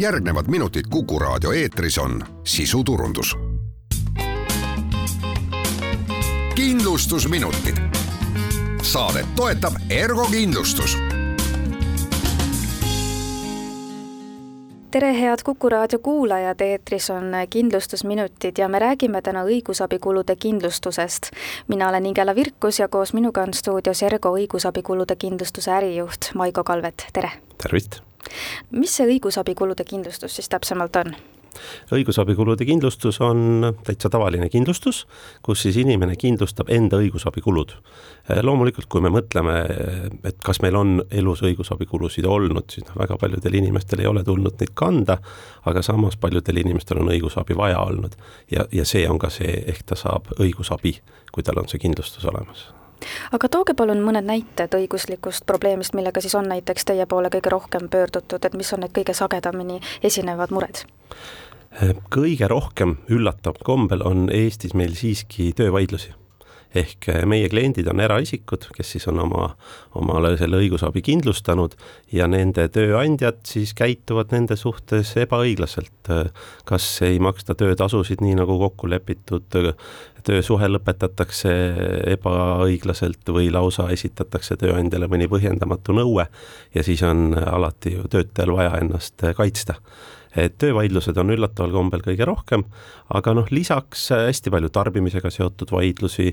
järgnevad minutid Kuku raadio eetris on sisuturundus. kindlustusminutid. saadet toetab Ergo kindlustus tere, head Kuku raadio kuulajad, eetris on kindlustusminutid ja me räägime täna õigusabikulude kindlustusest. mina olen Ingela Virkus ja koos minuga on stuudios Ergo õigusabikulude kindlustuse ärijuht Maigo Kalvet, tere! tervist! Mis see õigusabikulude kindlustus siis täpsemalt on? õigusabikulude kindlustus on täitsa tavaline kindlustus, kus siis inimene kindlustab enda õigusabikulud. loomulikult, kui me mõtleme, et kas meil on elus õigusabikulusid olnud, siis noh, väga paljudel inimestel ei ole tulnud neid kanda, aga samas paljudel inimestel on õigusabi vaja olnud ja, ja see on ka see, ehk ta saab õigusabi, kui tal on see kindlustus olemas aga tooge palun mõned näited õiguslikust probleemist, millega siis on näiteks teie poole kõige rohkem pöördutud, et mis on need kõige sagedamini esinevad mured? kõige rohkem üllatav kombel on Eestis meil siiski töövaidlusi ehk eh, meie kliendid on eraisikud, kes siis on oma, omale selle õigusabi kindlustanud ja nende tööandjad siis käituvad nende suhtes ebaõiglaselt. kas ei maksta töötasusid nii nagu kokku lepitud, töösuhe lõpetatakse ebaõiglaselt või lausa esitatakse tööandjale mõni põhjendamatu nõue ja siis on alati ju töötajal vaja ennast kaitsta et töövaidlused on üllataval kombel kõige rohkem, aga noh, lisaks äh, hästi palju tarbimisega seotud vaidlusi,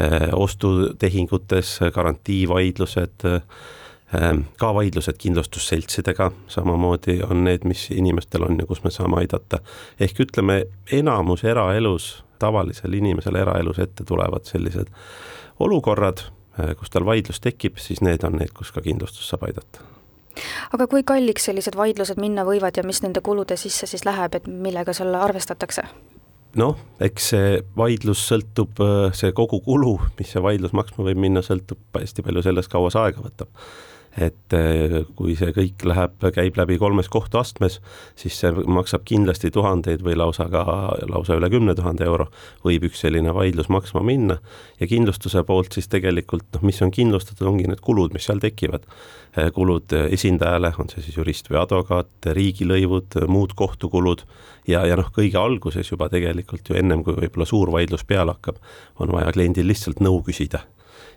äh, ostutehingutes garantiivaidlused, äh, ka vaidlused kindlustusseltsidega samamoodi on need, mis inimestel on ja kus me saame aidata. ehk ütleme, enamus eraelus, tavalisel inimesel eraelus ette tulevad sellised olukorrad, kus tal vaidlus tekib, siis need on need, kus ka kindlustus saab aidata aga kui kalliks sellised vaidlused minna võivad ja mis nende kulude sisse siis läheb, et millega seal arvestatakse? noh, eks see vaidlus sõltub, see kogukulu, mis see vaidlus maksma võib minna, sõltub hästi palju sellest, kaua see aega võtab et eh, kui see kõik läheb, käib läbi kolmes kohtuastmes, siis see maksab kindlasti tuhandeid või lausa ka, lausa üle kümne tuhande euro võib üks selline vaidlus maksma minna ja kindlustuse poolt siis tegelikult noh, mis on kindlustatud, ongi need kulud, mis seal tekivad. Eh, kulud esindajale, on see siis jurist või advokaat, riigilõivud, muud kohtukulud ja, ja noh, kõige alguses juba tegelikult ju ennem, kui võib-olla suur vaidlus peale hakkab, on vaja kliendil lihtsalt nõu küsida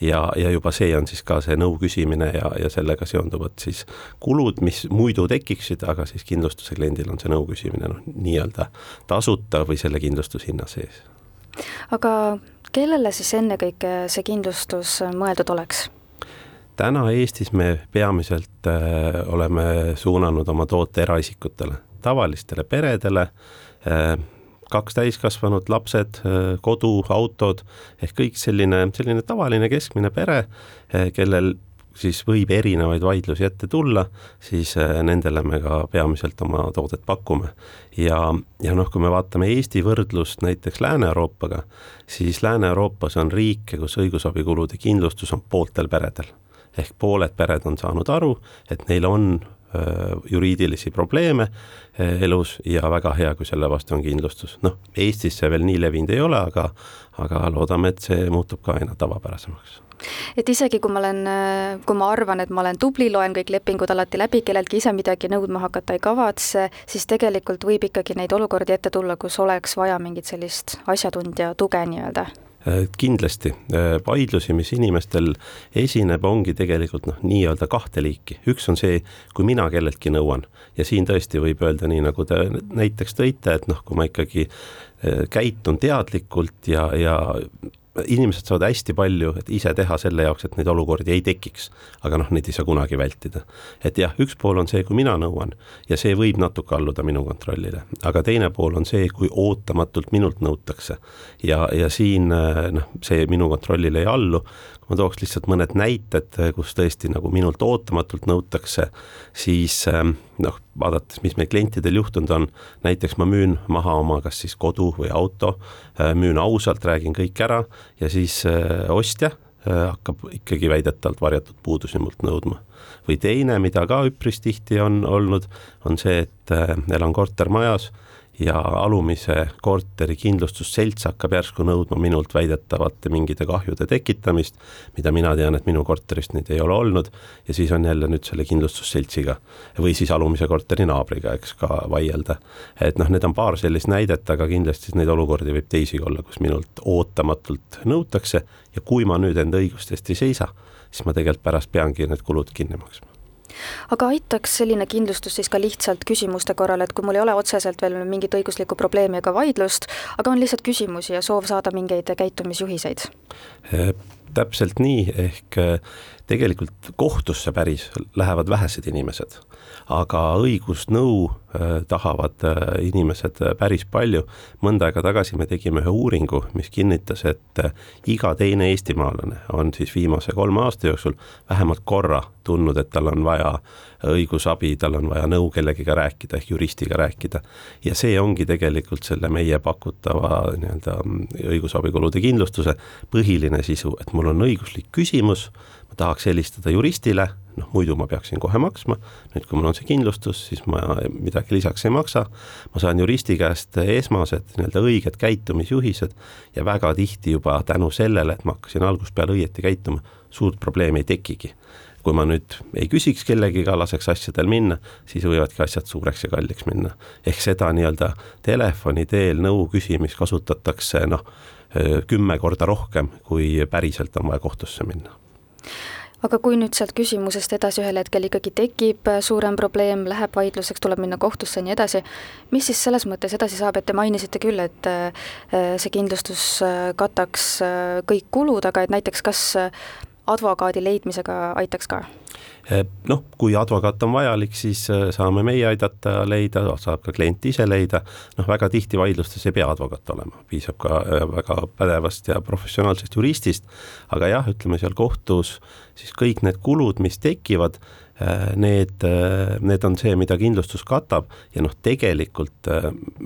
ja, ja juba see on siis ka see nõu küsimine ja, ja sellega seonduvad siis kulud, mis muidu tekiksid, aga siis kindlustuse kliendil on see nõu küsimine noh, nii-öelda tasuta või selle kindlustushinna sees. aga kellele siis ennekõike see kindlustus mõeldud oleks? täna Eestis me peamiselt äh, oleme suunanud oma toote eraisikutele, tavalistele peredele äh,, kaks täiskasvanut, lapsed, kodu, autod ehk kõik selline, selline tavaline keskmine pere, kellel siis võib erinevaid vaidlusi ette tulla, siis nendele me ka peamiselt oma toodet pakume. ja, ja noh, kui me vaatame Eesti võrdlust näiteks Lääne-Euroopaga, siis Lääne-Euroopas on riike, kus õigusabikulude kindlustus on pooltel peredel. ehk pooled pered on saanud aru, et neil on Äh, juriidilisi probleeme äh, elus ja väga hea, kui selle vastu on kindlustus. noh, Eestis see veel nii levinud ei ole, aga, aga loodame, et see muutub ka aina tavapärasemaks et isegi kui ma olen, kui ma arvan, et ma olen tubli, loen kõik lepingud alati läbi, kelleltki ise midagi nõudma hakata ei kavatse, siis tegelikult võib ikkagi neid olukordi ette tulla, kus oleks vaja mingit sellist asjatundja tuge nii-öelda Äh, kindlasti, äh, vaidlusi, mis inimestel esineb, ongi tegelikult noh, nii-öelda kahte liiki, üks on see, kui mina kelleltki nõuan. Ja siin tõesti võib öelda nii, nagu te näiteks tõite, et noh, kui ma ikkagi äh, käitun teadlikult ja, ja inimesed saavad hästi palju, ise teha selle jaoks, et neid olukordi ei tekiks. aga noh, neid ei saa kunagi vältida. et jah, üks pool on see, kui mina nõuan ja see võib natuke alluda minu kontrollile, aga teine pool on see, kui ootamatult minult nõutakse. ja, ja siin noh, see minu kontrollile ei allu, ma tooks lihtsalt mõned näited, kus tõesti nagu minult ootamatult nõutakse, siis ähm, noh, vaadates, mis meil klientidel juhtunud on, näiteks ma müün maha oma kas siis kodu või auto, äh, müün ausalt, räägin kõik ära ja siis äh, ostja äh, hakkab ikkagi väidetavalt varjatud puudusi mult nõudma. või teine, mida ka üpris tihti on olnud, on see, et elan kortermajas ja alumise korteri kindlustusselts hakkab järsku nõudma minult väidetavate mingite kahjude tekitamist, mida mina tean, et minu korterist neid ei ole olnud, ja siis on jälle nüüd selle kindlustusseltsiga või siis alumise korteri naabriga, eks ka vaielda. et noh, need on paar sellist näidet, aga kindlasti neid olukordi võib teisigi olla, kus minult ootamatult nõutakse ja kui ma nüüd enda õiguste eest ei seisa, siis ma tegelikult pärast peangi need kulud kinni maksma aga aitaks selline kindlustus siis ka lihtsalt küsimuste korral, et kui mul ei ole otseselt veel mingit õiguslikku probleemi ega vaidlust, aga on lihtsalt küsimusi ja soov saada mingeid käitumisjuhiseid? täpselt nii, ehk tegelikult kohtusse päris lähevad vähesed inimesed, aga õigusnõu Äh, tahavad äh, inimesed äh, päris palju. mõnda aega tagasi me tegime ühe uuringu, mis kinnitas, et iga teine eestimaalane on siis viimase kolme aasta jooksul vähemalt korra tundnud, et tal on vaja õigusabi, tal on vaja nõu kellegiga rääkida ehk juristiga rääkida. ja see ongi tegelikult selle meie pakutava nii-öelda õigusabikulude kindlustuse põhiline sisu, et mul on õiguslik küsimus, tahaks helistada juristile noh, muidu ma peaksin kohe maksma, nüüd kui mul on see kindlustus, siis ma midagi lisaks ei maksa, ma saan juristi käest esmased nii-öelda õiged käitumisjuhised ja väga tihti juba tänu sellele, et ma hakkasin algusest peale õieti käituma, suurt probleemi ei tekigi. Kui ma nüüd ei küsiks kellegiga, laseks asjadel minna, siis võivadki asjad suureks ja kalliks minna. ehk seda nii-öelda telefoni teel nõu küsimist kasutatakse noh, kümme korda rohkem, kui päriselt on vaja kohtusse minna aga kui nüüd sealt küsimusest edasi ühel hetkel ikkagi tekib äh, suurem probleem, läheb vaidluseks, tuleb minna kohtusse ja nii edasi, mis siis selles mõttes edasi saab, et te mainisite küll, et äh, see kindlustus äh, kataks kõik kulud, aga et näiteks kas advokaadi leidmisega aitaks ka? noh, kui advokaat on vajalik, siis saame meie aidata leida, saab ka klient ise leida, noh, väga tihti vaidlustes ei pea advokaat olema, piisab ka väga pädevast ja professionaalsest juristist, aga jah, ütleme seal kohtus siis kõik need kulud, mis tekivad, need, need on see, mida kindlustus katab ja noh, tegelikult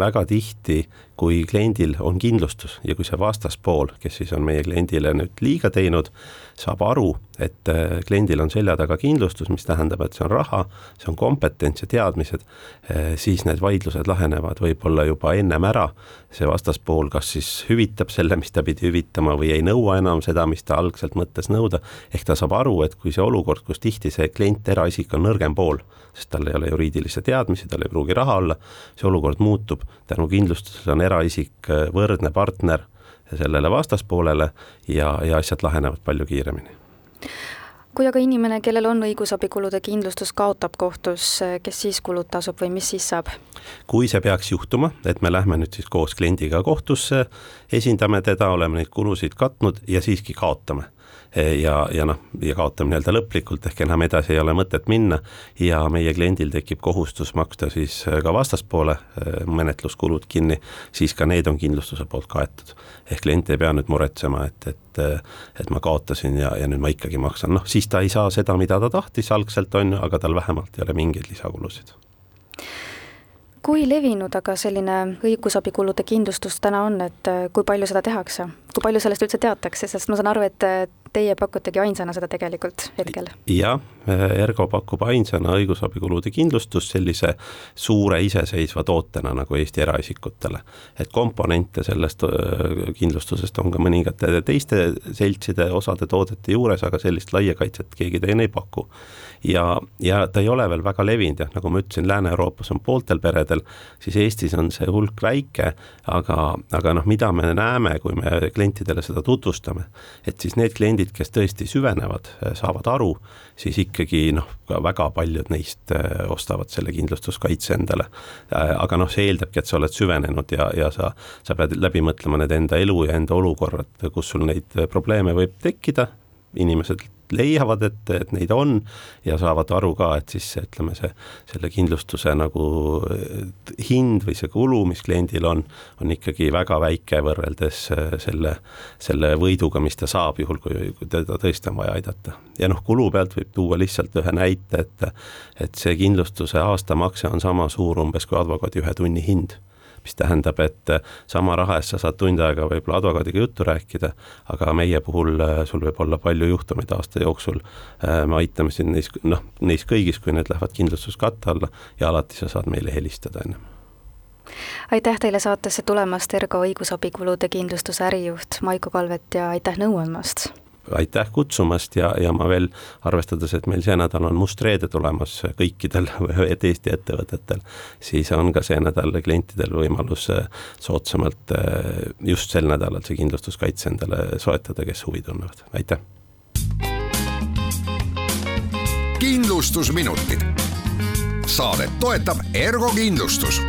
väga tihti kui kliendil on kindlustus ja kui see vastaspool, kes siis on meie kliendile nüüd liiga teinud, saab aru, et äh, kliendil on selja taga kindlustus, mis tähendab, et see on raha, see on kompetents ja teadmised, äh, siis need vaidlused lahenevad võib-olla juba ennem ära. see vastaspool kas siis hüvitab selle, mis ta pidi hüvitama või ei nõua enam seda, mis ta algselt mõtles nõuda. ehk ta saab aru, et kui see olukord, kus tihti see klient, eraisik on nõrgem pool, sest tal ei ole juriidilisi teadmisi, tal ei pruugi raha olla, see olukord muutub tänu kindlustusele on eraisik äh, võrdne partner sellele vastaspoolele ja, ja asjad lahenevad palju kiiremini kui aga inimene, kellel on õigusabikulude kindlustus, kaotab kohtus, kes siis kulud tasub või mis siis saab? kui see peaks juhtuma, et me lähme nüüd siis koos kliendiga kohtusse, esindame teda, oleme neid kulusid katnud ja siiski kaotame ja, ja noh, ja kaotame nii-öelda lõplikult, ehk enam edasi ei ole mõtet minna. Ja meie kliendil tekib kohustus maksta siis äh, ka vastaspoole äh, menetluskulud kinni, siis ka need on kindlustuse poolt kaetud. ehk klient ei pea nüüd muretsema, et, et, et ma kaotasin ja, ja nüüd ma ikkagi maksan, noh siis ta ei saa seda, mida ta tahtis algselt, on ju, aga tal vähemalt ei ole mingeid lisakulusid kui levinud aga selline õigusabikulude kindlustus täna on, et kui palju seda tehakse, kui palju sellest üldse teatakse, sest ma saan aru, et teie pakutegi ainsana seda tegelikult hetkel? jah, Ergo pakub ainsana õigusabikulude kindlustust sellise suure iseseisva tootena nagu Eesti eraisikutele. et komponente sellest kindlustusest on ka mõningate teiste seltside osade toodete juures, aga sellist laia kaitset keegi teine ei paku. ja, ja ta ei ole veel väga levinud jah, nagu ma ütlesin, Lääne-Euroopas on pooltel peredel, siis Eestis on see hulk väike, aga, aga noh, mida me näeme, kui me klientidele seda tutvustame, et siis need kliendid, kliendid, kes tõesti süvenevad, saavad aru, siis ikkagi noh, väga paljud neist äh, ostavad selle kindlustuskaitse endale. Äh, aga noh, see eeldabki, et sa oled süvenenud ja, ja sa, sa pead läbi mõtlema need enda elu ja enda olukorrad, kus sul neid probleeme võib tekkida, inimesed leiavad, et, et neid on ja saavad aru ka, et siis ütleme, see, selle kindlustuse nagu hind või see kulu, mis kliendil on, on ikkagi väga väike võrreldes äh, selle, selle võiduga, mis ta saab, juhul kui, kui teda tõesti on vaja aidata. ja noh, kulu pealt võib tuua lihtsalt ühe näite, et et see kindlustuse aastamakse on sama suur umbes kui advokaadi ühe tunni hind mis tähendab, et äh, sama raha eest sa saad tund aega võib-olla advokaadiga juttu rääkida, aga meie puhul äh, sul võib olla palju juhtumeid aasta jooksul. Äh, me aitame sind neis, noh, neis kõigis, kui need lähevad kindlustuskatte alla ja alati sa saad meile helistada ennem aitäh teile saatesse tulemast, Ergo õigusabikulude kindlustuse ärijuht Maiko Kalvet ja aitäh nõu andmast! Aitäh kutsumast ja, ja ma veel, arvestades, et meil see nädal on must reede tulemas kõikidel Eesti ettevõtetel, siis on ka see nädal klientidel võimalus äh, soodsamalt äh, just sel nädalal see kindlustuskaitse endale soetada, kes huvi tunnevad, aitäh! kindlustusminutid. saadet toetab Ergo kindlustus